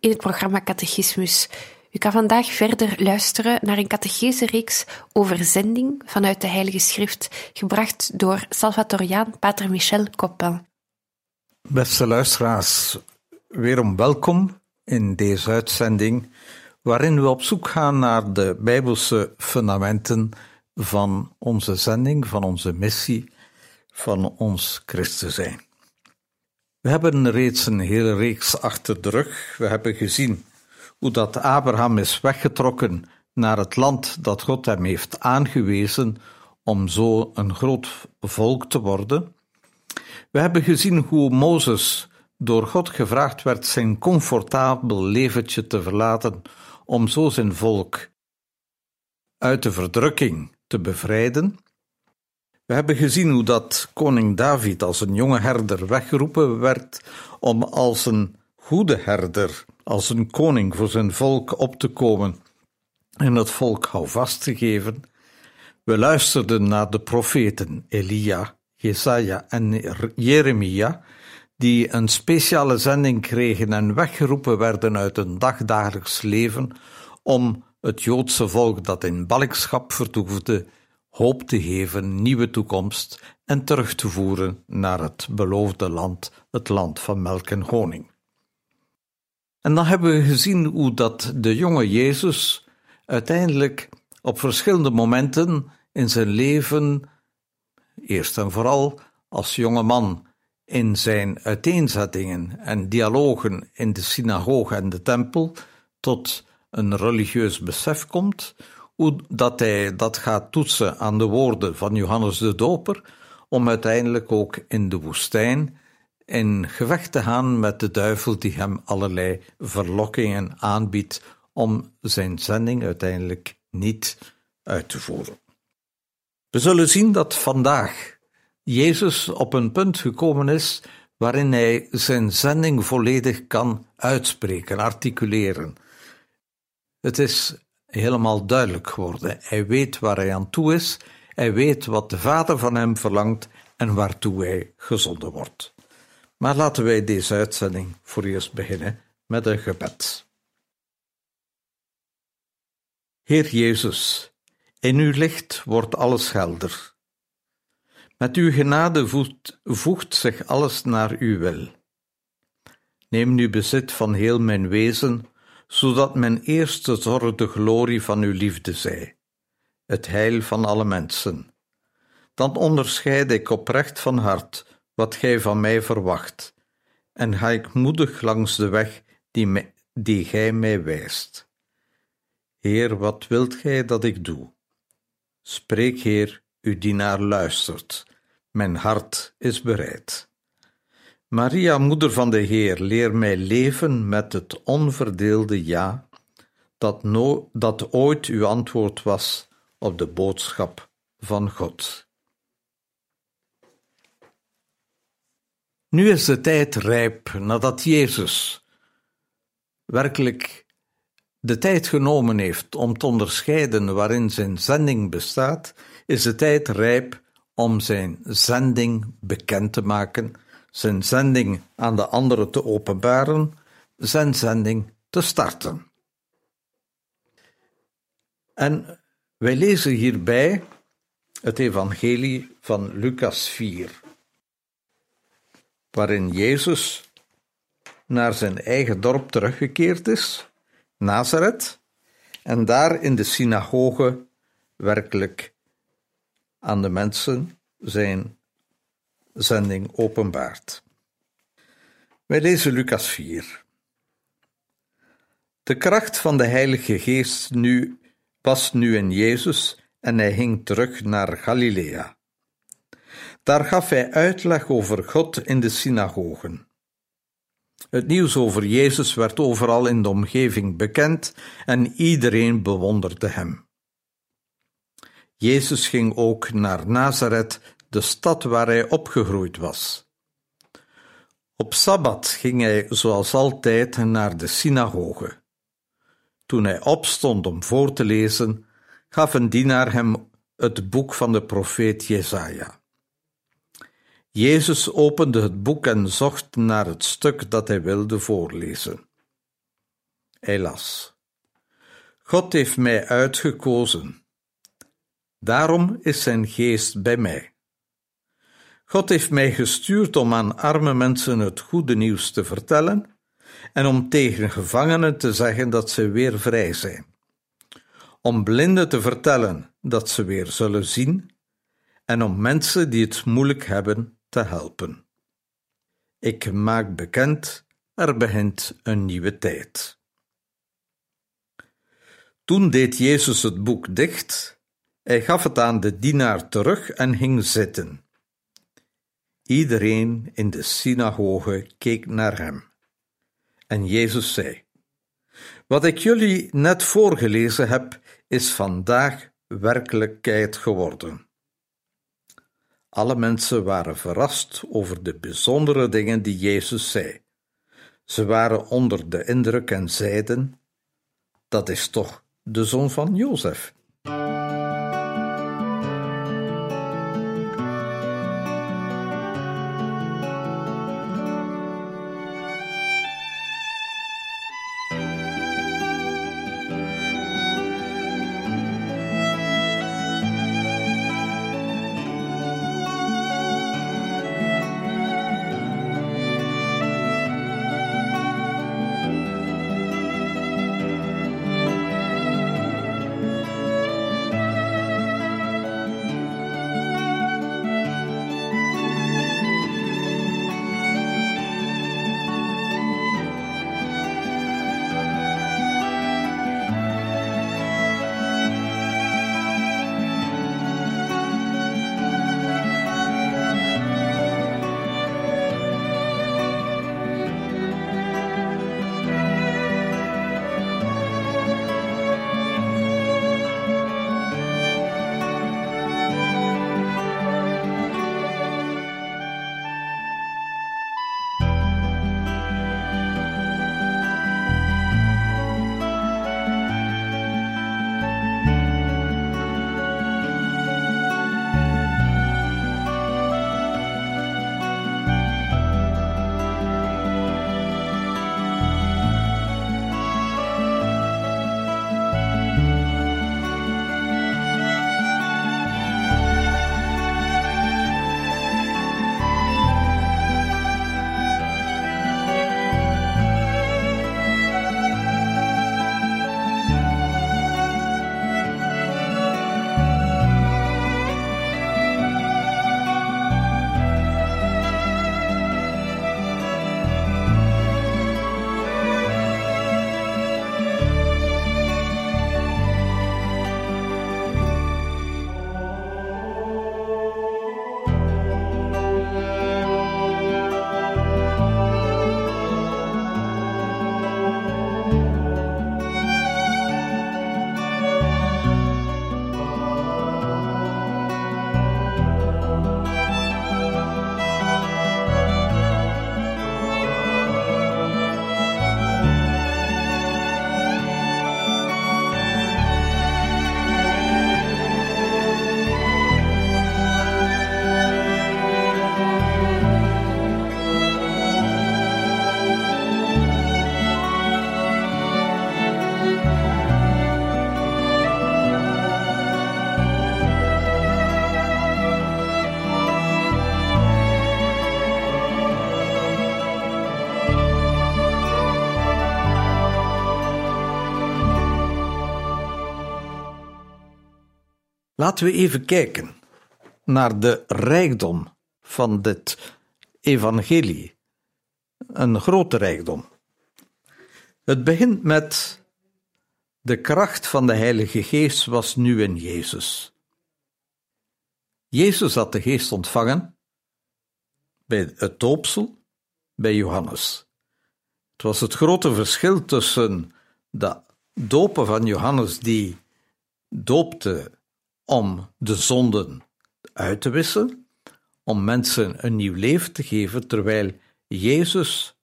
in het programma Catechismus. U kan vandaag verder luisteren naar een catechese-reeks over zending vanuit de Heilige Schrift, gebracht door Salvatoriaan Pater Michel Coppin. Beste luisteraars, weerom welkom in deze uitzending, waarin we op zoek gaan naar de Bijbelse fundamenten van onze zending, van onze missie, van ons Christen zijn. We hebben reeds een hele reeks achter de rug. We hebben gezien hoe dat Abraham is weggetrokken naar het land dat God hem heeft aangewezen om zo een groot volk te worden. We hebben gezien hoe Mozes door God gevraagd werd zijn comfortabel leventje te verlaten om zo zijn volk uit de verdrukking te bevrijden. We hebben gezien hoe dat koning David als een jonge herder weggeroepen werd om als een goede herder, als een koning voor zijn volk op te komen en het volk houvast te geven. We luisterden naar de profeten Elia, Jesaja en Jeremia, die een speciale zending kregen en weggeroepen werden uit een dagdagelijks leven om het Joodse volk dat in ballingschap vertoefde hoop te geven, nieuwe toekomst en terug te voeren naar het beloofde land, het land van melk en honing. En dan hebben we gezien hoe dat de jonge Jezus uiteindelijk op verschillende momenten in zijn leven, eerst en vooral als jonge man, in zijn uiteenzettingen en dialogen in de synagoge en de tempel, tot een religieus besef komt, hoe dat hij dat gaat toetsen aan de woorden van Johannes de Doper, om uiteindelijk ook in de woestijn in gevecht te gaan met de duivel die hem allerlei verlokkingen aanbiedt om zijn zending uiteindelijk niet uit te voeren. We zullen zien dat vandaag Jezus op een punt gekomen is waarin hij zijn zending volledig kan uitspreken, articuleren. Het is helemaal duidelijk geworden. Hij weet waar hij aan toe is, hij weet wat de Vader van hem verlangt en waartoe hij gezonden wordt. Maar laten wij deze uitzending voor eerst beginnen met een gebed. Heer Jezus, in uw licht wordt alles helder. Met uw genade voegt, voegt zich alles naar uw wil. Neem nu bezit van heel mijn wezen zodat mijn eerste zorg de glorie van uw liefde zij, het heil van alle mensen. Dan onderscheid ik oprecht van hart wat gij van mij verwacht, en ga ik moedig langs de weg die, die gij mij wijst. Heer, wat wilt gij dat ik doe? Spreek, Heer, uw dienaar luistert, mijn hart is bereid. Maria, moeder van de Heer, leer mij leven met het onverdeelde ja, dat, dat ooit uw antwoord was op de boodschap van God. Nu is de tijd rijp nadat Jezus werkelijk de tijd genomen heeft om te onderscheiden waarin zijn zending bestaat, is de tijd rijp om zijn zending bekend te maken zijn zending aan de anderen te openbaren, zijn zending te starten. En wij lezen hierbij het evangelie van Lucas 4, waarin Jezus naar zijn eigen dorp teruggekeerd is, Nazareth, en daar in de synagoge werkelijk aan de mensen zijn zending openbaart. Wij lezen Lucas 4. De kracht van de Heilige Geest nu, was nu in Jezus en hij ging terug naar Galilea. Daar gaf hij uitleg over God in de synagogen. Het nieuws over Jezus werd overal in de omgeving bekend en iedereen bewonderde hem. Jezus ging ook naar Nazareth, de stad waar hij opgegroeid was. Op sabbat ging hij zoals altijd naar de synagoge. Toen hij opstond om voor te lezen, gaf een dienaar hem het boek van de profeet Jesaja. Jezus opende het boek en zocht naar het stuk dat hij wilde voorlezen. Hij las: God heeft mij uitgekozen. Daarom is zijn geest bij mij. God heeft mij gestuurd om aan arme mensen het goede nieuws te vertellen en om tegen gevangenen te zeggen dat ze weer vrij zijn, om blinden te vertellen dat ze weer zullen zien en om mensen die het moeilijk hebben te helpen. Ik maak bekend, er begint een nieuwe tijd. Toen deed Jezus het boek dicht, hij gaf het aan de dienaar terug en ging zitten. Iedereen in de synagoge keek naar hem. En Jezus zei: Wat ik jullie net voorgelezen heb, is vandaag werkelijkheid geworden. Alle mensen waren verrast over de bijzondere dingen die Jezus zei. Ze waren onder de indruk en zeiden: Dat is toch de zoon van Jozef. Laten we even kijken naar de rijkdom van dit evangelie. Een grote rijkdom. Het begint met de kracht van de Heilige Geest was nu in Jezus. Jezus had de Geest ontvangen bij het doopsel bij Johannes. Het was het grote verschil tussen de dopen van Johannes, die doopte om de zonden uit te wissen, om mensen een nieuw leven te geven, terwijl Jezus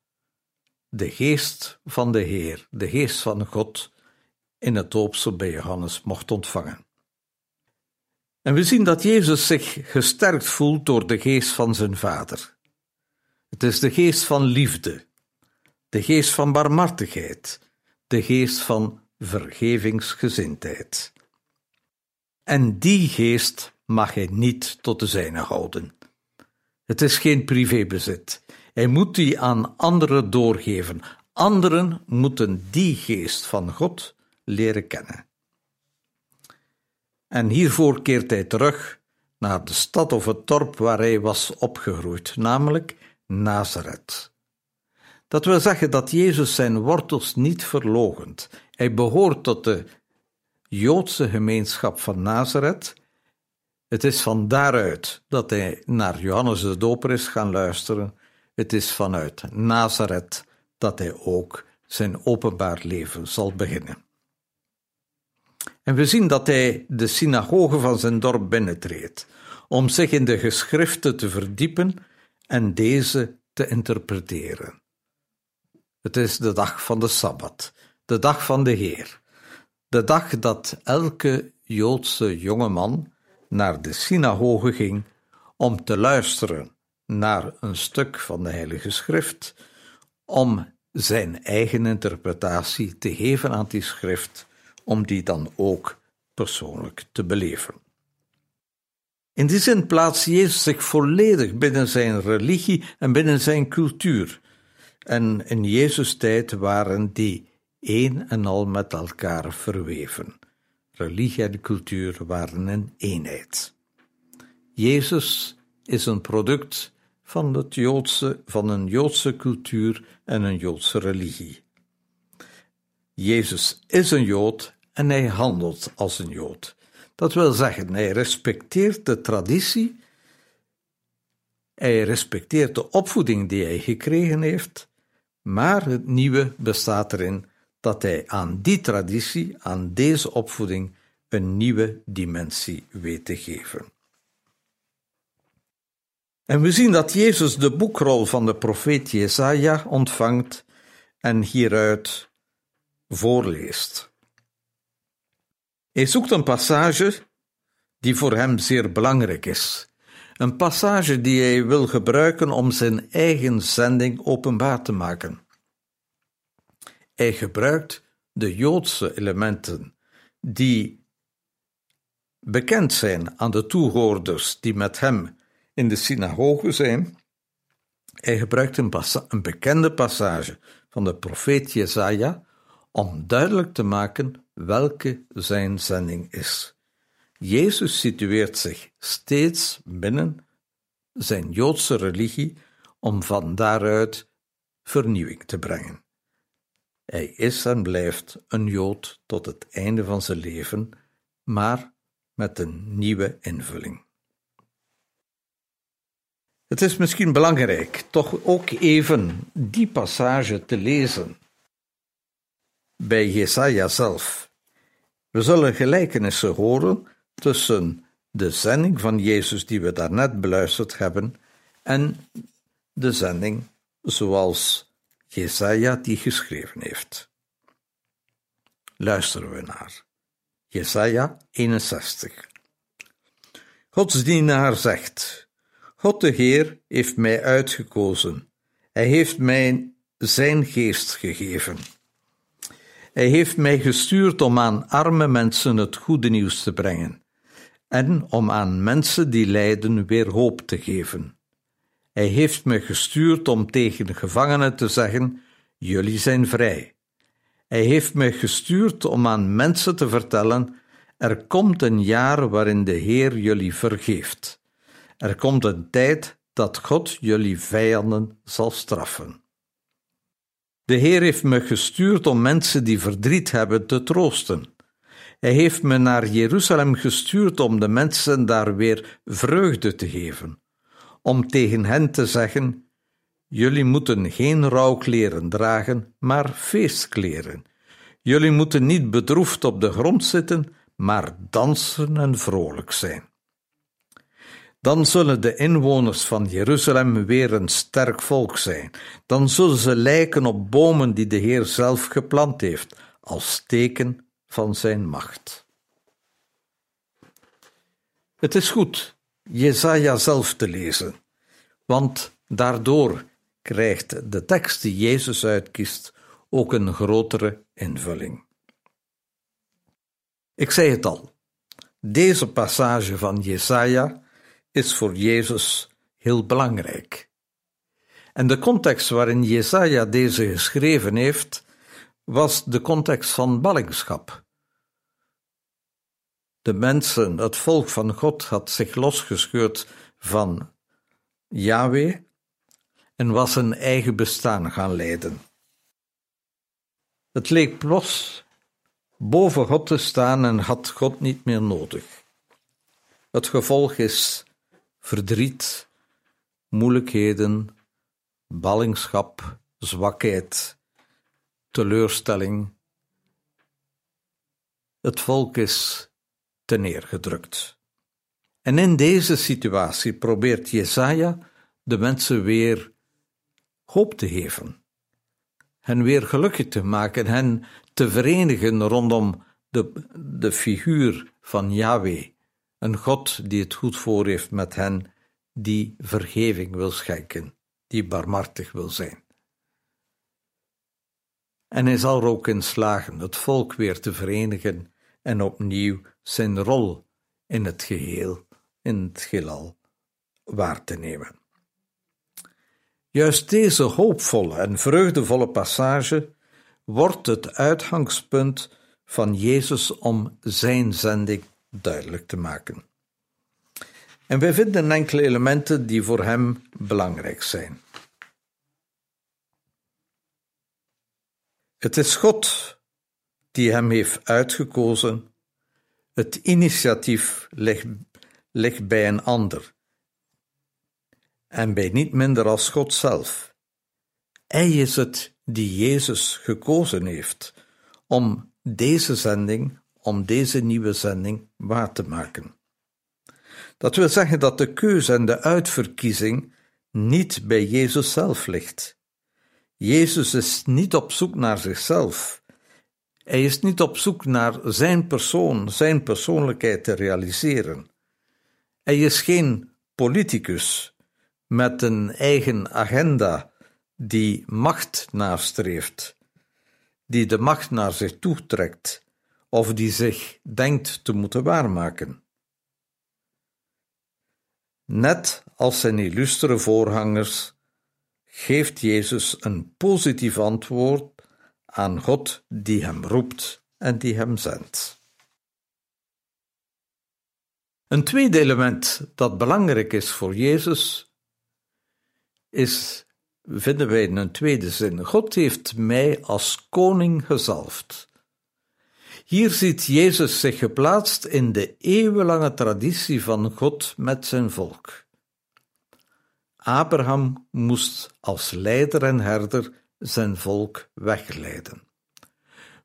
de geest van de Heer, de geest van God, in het doopsel bij Johannes mocht ontvangen. En we zien dat Jezus zich gesterkt voelt door de geest van zijn Vader. Het is de geest van liefde, de geest van barmhartigheid, de geest van vergevingsgezindheid. En die geest mag hij niet tot de zijne houden. Het is geen privébezit. Hij moet die aan anderen doorgeven. Anderen moeten die geest van God leren kennen. En hiervoor keert hij terug naar de stad of het dorp waar hij was opgegroeid, namelijk Nazareth. Dat wil zeggen dat Jezus zijn wortels niet verlogent. Hij behoort tot de Joodse gemeenschap van Nazareth. Het is van daaruit dat hij naar Johannes de Doper is gaan luisteren. Het is vanuit Nazareth dat hij ook zijn openbaar leven zal beginnen. En we zien dat hij de synagoge van zijn dorp binnentreedt, om zich in de geschriften te verdiepen en deze te interpreteren. Het is de dag van de Sabbat, de dag van de Heer, de dag dat elke Joodse jongeman naar de synagoge ging om te luisteren naar een stuk van de Heilige Schrift, om zijn eigen interpretatie te geven aan die schrift, om die dan ook persoonlijk te beleven. In die zin plaatst Jezus zich volledig binnen zijn religie en binnen zijn cultuur. En in Jezus' tijd waren die één en al met elkaar verweven. Religie en cultuur waren een eenheid. Jezus is een product van, het Joodse, van een Joodse cultuur en een Joodse religie. Jezus is een Jood en hij handelt als een Jood. Dat wil zeggen, hij respecteert de traditie, hij respecteert de opvoeding die hij gekregen heeft, maar het nieuwe bestaat erin dat hij aan die traditie, aan deze opvoeding, een nieuwe dimensie weet te geven. En we zien dat Jezus de boekrol van de profeet Jesaja ontvangt en hieruit voorleest. Hij zoekt een passage die voor hem zeer belangrijk is. Een passage die hij wil gebruiken om zijn eigen zending openbaar te maken. Hij gebruikt de Joodse elementen die bekend zijn aan de toehoorders die met hem in de synagoge zijn. Hij gebruikt een, een bekende passage van de profeet Jesaja om duidelijk te maken welke zijn zending is. Jezus situeert zich steeds binnen zijn Joodse religie om van daaruit vernieuwing te brengen. Hij is en blijft een Jood tot het einde van zijn leven, maar met een nieuwe invulling. Het is misschien belangrijk toch ook even die passage te lezen bij Jesaja zelf. We zullen gelijkenissen horen tussen de zending van Jezus die we daarnet beluisterd hebben en de zending zoals Jesaja die geschreven heeft. Luisteren we naar Jesaja 61. Gods dienaar zegt: God de Heer heeft mij uitgekozen. Hij heeft mij zijn geest gegeven. Hij heeft mij gestuurd om aan arme mensen het goede nieuws te brengen en om aan mensen die lijden weer hoop te geven. Hij heeft me gestuurd om tegen gevangenen te zeggen: Jullie zijn vrij. Hij heeft me gestuurd om aan mensen te vertellen: Er komt een jaar waarin de Heer jullie vergeeft. Er komt een tijd dat God jullie vijanden zal straffen. De Heer heeft me gestuurd om mensen die verdriet hebben te troosten. Hij heeft me naar Jeruzalem gestuurd om de mensen daar weer vreugde te geven, om tegen hen te zeggen: Jullie moeten geen rouwkleren dragen, maar feestkleren. Jullie moeten niet bedroefd op de grond zitten, maar dansen en vrolijk zijn. Dan zullen de inwoners van Jeruzalem weer een sterk volk zijn. Dan zullen ze lijken op bomen die de Heer zelf geplant heeft, als teken van zijn macht. Het is goed Jesaja zelf te lezen, want daardoor krijgt de tekst die Jezus uitkiest ook een grotere invulling. Ik zei het al, deze passage van Jesaja is voor Jezus heel belangrijk. En de context waarin Jesaja deze geschreven heeft, was de context van ballingschap. De mensen, het volk van God, had zich losgescheurd van Yahweh en was een eigen bestaan gaan leiden. Het leek plots boven God te staan en had God niet meer nodig. Het gevolg is verdriet, moeilijkheden, ballingschap, zwakheid, teleurstelling. Het volk is te neergedrukt. En in deze situatie probeert Jesaja de mensen weer hoop te geven, hen weer gelukkig te maken, hen te verenigen rondom de, de figuur van Yahweh, een God die het goed voor heeft met hen, die vergeving wil schenken, die barmhartig wil zijn. En hij zal er ook in slagen het volk weer te verenigen en opnieuw zijn rol in het geheel, in het gilal, waar te nemen. Juist deze hoopvolle en vreugdevolle passage wordt het uitgangspunt van Jezus om zijn zending duidelijk te maken. En wij vinden enkele elementen die voor hem belangrijk zijn. Het is God die hem heeft uitgekozen. Het initiatief ligt, bij een ander en bij niet minder als God zelf. Hij is het die Jezus gekozen heeft om deze zending, om deze nieuwe zending waar te maken. Dat wil zeggen dat de keuze en de uitverkiezing niet bij Jezus zelf ligt. Jezus is niet op zoek naar zichzelf. Hij is niet op zoek naar zijn persoon, zijn persoonlijkheid te realiseren. Hij is geen politicus met een eigen agenda die macht nastreeft, die de macht naar zich toetrekt of die zich denkt te moeten waarmaken. Net als zijn illustere voorgangers geeft Jezus een positief antwoord aan God die hem roept en die hem zendt. Een tweede element dat belangrijk is voor Jezus is, vinden wij in een tweede zin, God heeft mij als koning gezalfd. Hier ziet Jezus zich geplaatst in de eeuwenlange traditie van God met zijn volk. Abraham moest als leider en herder zijn volk wegleiden.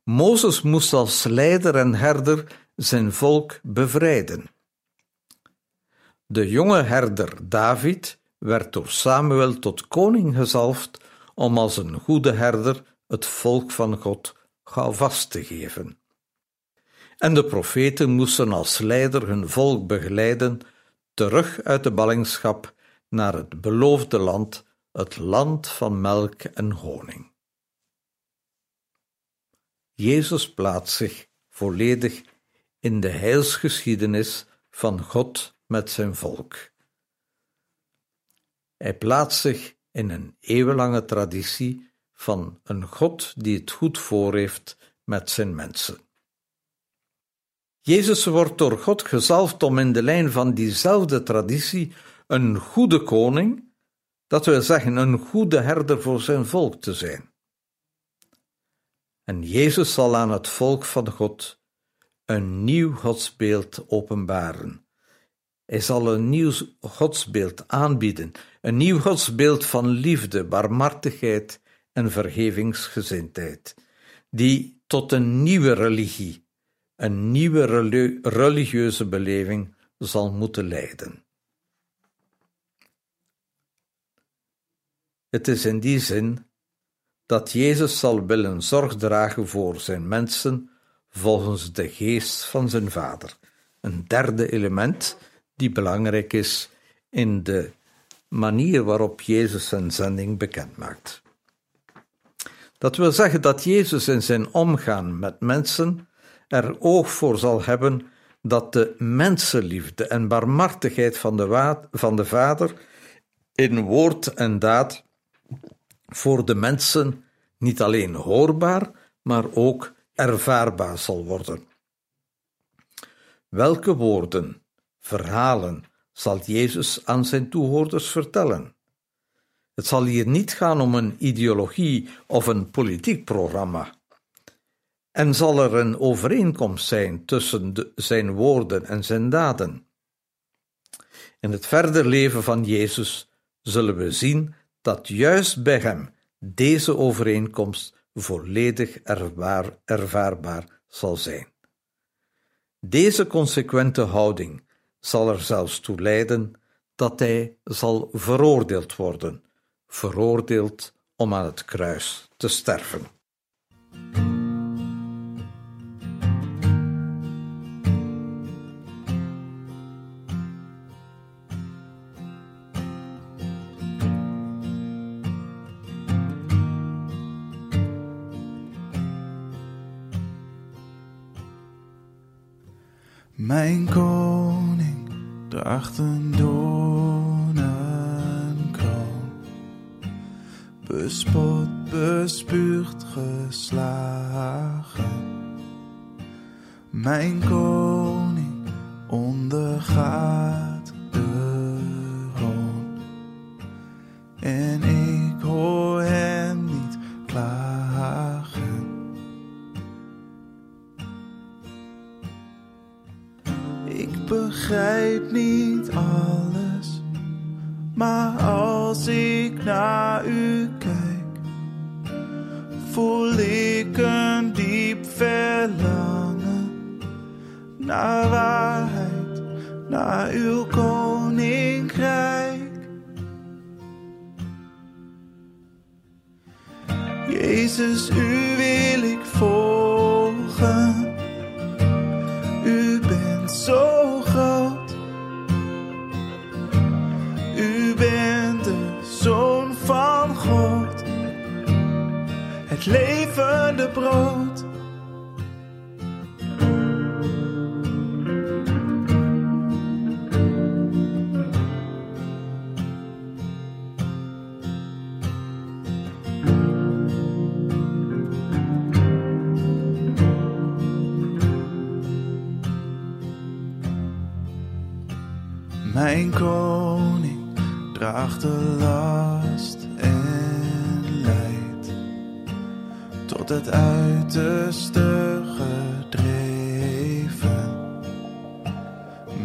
Mozes moest als leider en herder zijn volk bevrijden. De jonge herder David werd door Samuel tot koning gezalfd om als een goede herder het volk van God vast te geven. En de profeten moesten als leider hun volk begeleiden terug uit de ballingschap naar het beloofde land, het land van melk en honing. Jezus plaatst zich volledig in de heilsgeschiedenis van God met zijn volk. Hij plaatst zich in een eeuwenlange traditie van een God die het goed voor heeft met zijn mensen. Jezus wordt door God gezalfd om in de lijn van diezelfde traditie een goede koning, dat wil zeggen een goede herder voor zijn volk te zijn. En Jezus zal aan het volk van God een nieuw godsbeeld openbaren. Hij zal een nieuw godsbeeld aanbieden, een nieuw godsbeeld van liefde, barmhartigheid en vergevingsgezindheid, die tot een nieuwe religie, een nieuwe religieuze beleving zal moeten leiden. Het is in die zin dat Jezus zal willen zorg dragen voor zijn mensen volgens de geest van zijn Vader. Een derde element die belangrijk is in de manier waarop Jezus zijn zending bekend maakt. Dat wil zeggen dat Jezus in zijn omgaan met mensen er oog voor zal hebben dat de mensenliefde en barmhartigheid van de, van de Vader in woord en daad voor de mensen niet alleen hoorbaar, maar ook ervaarbaar zal worden. Welke woorden, verhalen zal Jezus aan zijn toehoorders vertellen? Het zal hier niet gaan om een ideologie of een politiek programma. En zal er een overeenkomst zijn tussen zijn woorden en zijn daden? In het verder leven van Jezus zullen we zien dat juist bij hem deze overeenkomst volledig ervaar, ervaarbaar zal zijn. Deze consequente houding zal er zelfs toe leiden dat hij zal veroordeeld worden, veroordeeld om aan het kruis te sterven. Bespot, bespuugd, geslagen. Mijn koning ondergaat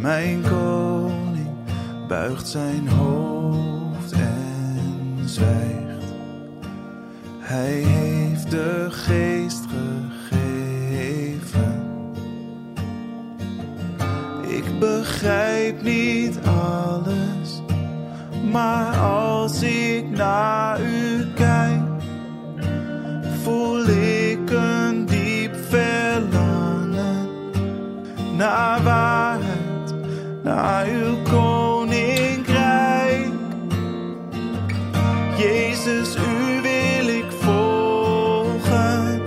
Mijn koning buigt zijn hoofd en zwijgt. Hij heeft de geest gegeven. Ik begrijp niet alles, maar als ik naar u kijk, voel ik een diep verlangen naar uw koninkrijk. Jezus, u wil ik volgen.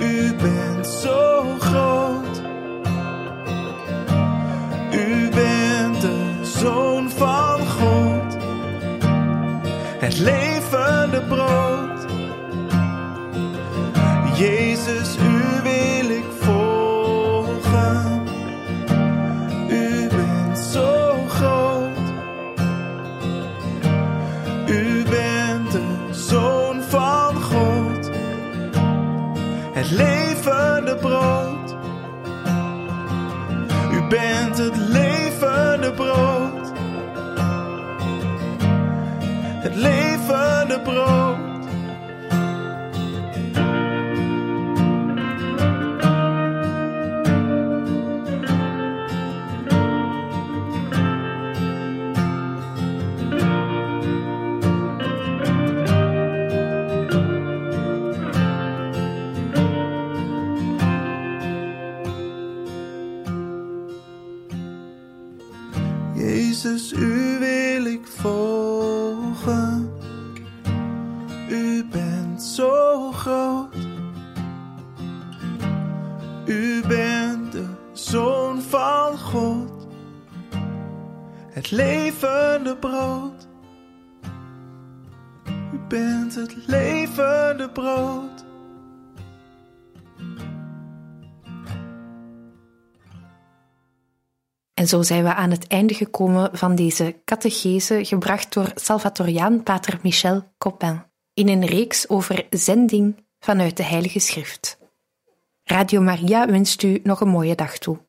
U bent zo groot. U bent de zoon van God, het levende brood. Jezus, u brood. U bent het levende brood, het levende brood. Jezus, u wil ik volgen. U bent zo groot. U bent de Zoon van God. Het levende brood. U bent het levende brood. En zo zijn we aan het einde gekomen van deze catechese, gebracht door Salvatoriaan Pater Michel Copin, in een reeks over zending vanuit de Heilige Schrift. Radio Maria wenst u nog een mooie dag toe.